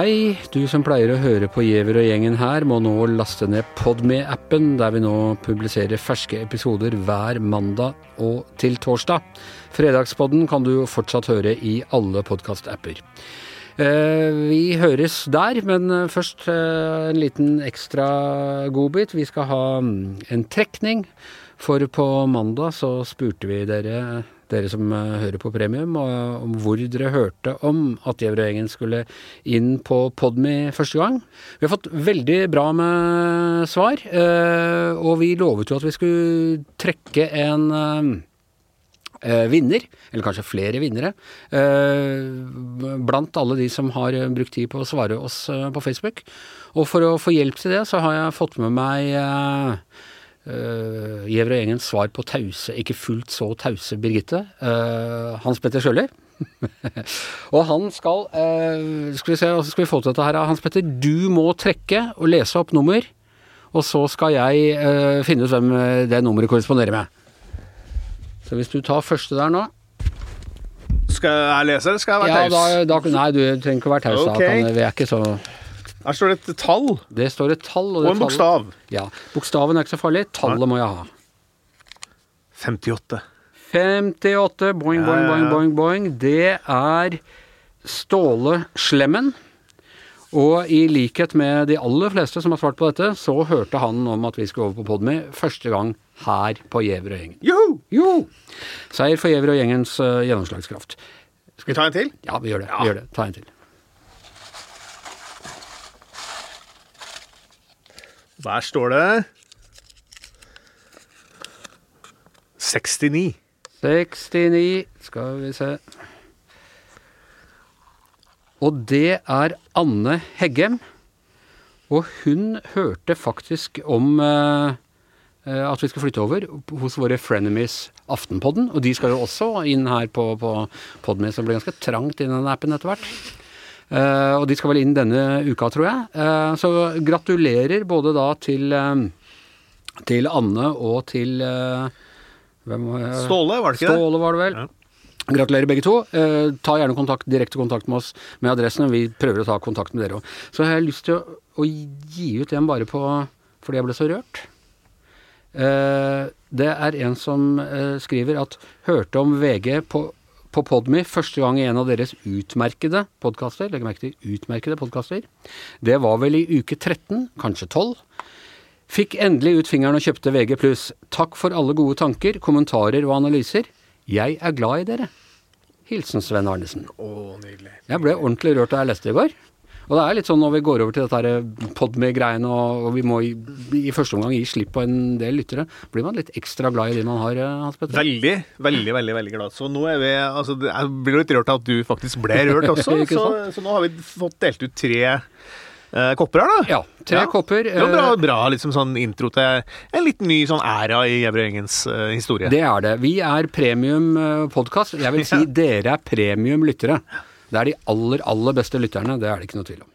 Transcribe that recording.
Hei, du som pleier å høre på Giæver og gjengen her, må nå laste ned Podme-appen, der vi nå publiserer ferske episoder hver mandag og til torsdag. Fredagspodden kan du fortsatt høre i alle podkast-apper. Eh, vi høres der, men først eh, en liten ekstra godbit. Vi skal ha mm, en trekning, for på mandag så spurte vi dere dere som eh, hører på Premium, om hvor dere hørte om at Gjevrøy-gjengen skulle inn på Podme første gang. Vi har fått veldig bra med svar, eh, og vi lovet jo at vi skulle trekke en eh, vinner, eller kanskje flere vinnere, blant alle de som har brukt tid på å svare oss på Facebook. Og for å få hjelp til det, så har jeg fått med meg Uh, Gjever og gjengens svar på tause, ikke fullt så tause Birgitte. Uh, Hans Petter Sjøli. og han skal uh, Skal vi se, hvordan skal vi få til dette her? Hans Petter, du må trekke og lese opp nummer. Og så skal jeg uh, finne ut hvem det nummeret korresponderer med. Så hvis du tar første der nå Skal jeg lese, eller skal jeg være taus? Ja, da, da, nei, du trenger ikke å være taus. Okay. Da, vi er ikke så her står det et tall. Det står et tall. Og, og en bokstav. Ja. Bokstaven er ikke så farlig. Tallet må jeg ha. 58. 58. Boing, boing, boing, boing, boing. Det er Ståle Slemmen. Og i likhet med de aller fleste som har svart på dette, så hørte han om at vi skulle over på Podmy første gang her på Gjever og gjengen. Joho! Jo! Seier for Gjever og gjengens uh, gjennomslagskraft. Skal vi ta en til? Ja, vi gjør det. Ja. Vi gjør det. Ta en til. Der står det 69. 69, skal vi se Og det er Anne Heggem. Og hun hørte faktisk om uh, at vi skal flytte over hos våre frenemies Aftenpodden. Og de skal jo også inn her på, på Podme, som blir ganske trangt i den appen etter hvert. Uh, og de skal vel inn denne uka, tror jeg. Uh, så gratulerer både da til, uh, til Anne og til Ståle, var det ikke det? Ståle var det vel. Ja. Gratulerer begge to. ta gjerne kontakt, direkte kontakt med oss med adressen. Vi prøver å ta kontakt med dere òg. Så jeg har lyst til å, å, gi ut en bare på fordi jeg ble så rørt. det er en som skriver at hørte om VG på på Podme første gang i en av deres utmerkede podkaster. Legg merke til utmerkede podkaster. Det var vel i uke 13, kanskje 12. Fikk endelig ut fingeren og kjøpte VG+. Takk for alle gode tanker, kommentarer og analyser. Jeg er glad i dere. Hilsen Sven Arnesen. Å, nydelig. Jeg ble ordentlig rørt da jeg leste det i går. Og det er litt sånn når vi går over til dette eh, Podme-greiene, og, og, vi må i, i, første omgang gi slipp på en del lyttere, blir man litt ekstra glad i de man har, eh, Hans Petter? Veldig, veldig, veldig veldig glad. Så nå er vi altså, Jeg blir litt rørt av at du faktisk ble rørt også. så, så, nå har vi fått delt ut tre eh, kopper her, da. Ja, tre ja. kopper. Det var bra, eh, bra liksom sånn intro til en litt ny sånn æra i Gjevrøy-gjengens uh, historie. Det er det. Vi er premium podkast. Jeg vil si ja. dere er premium lyttere. Det er de aller, aller beste lytterne, det er det ikke noe tvil om.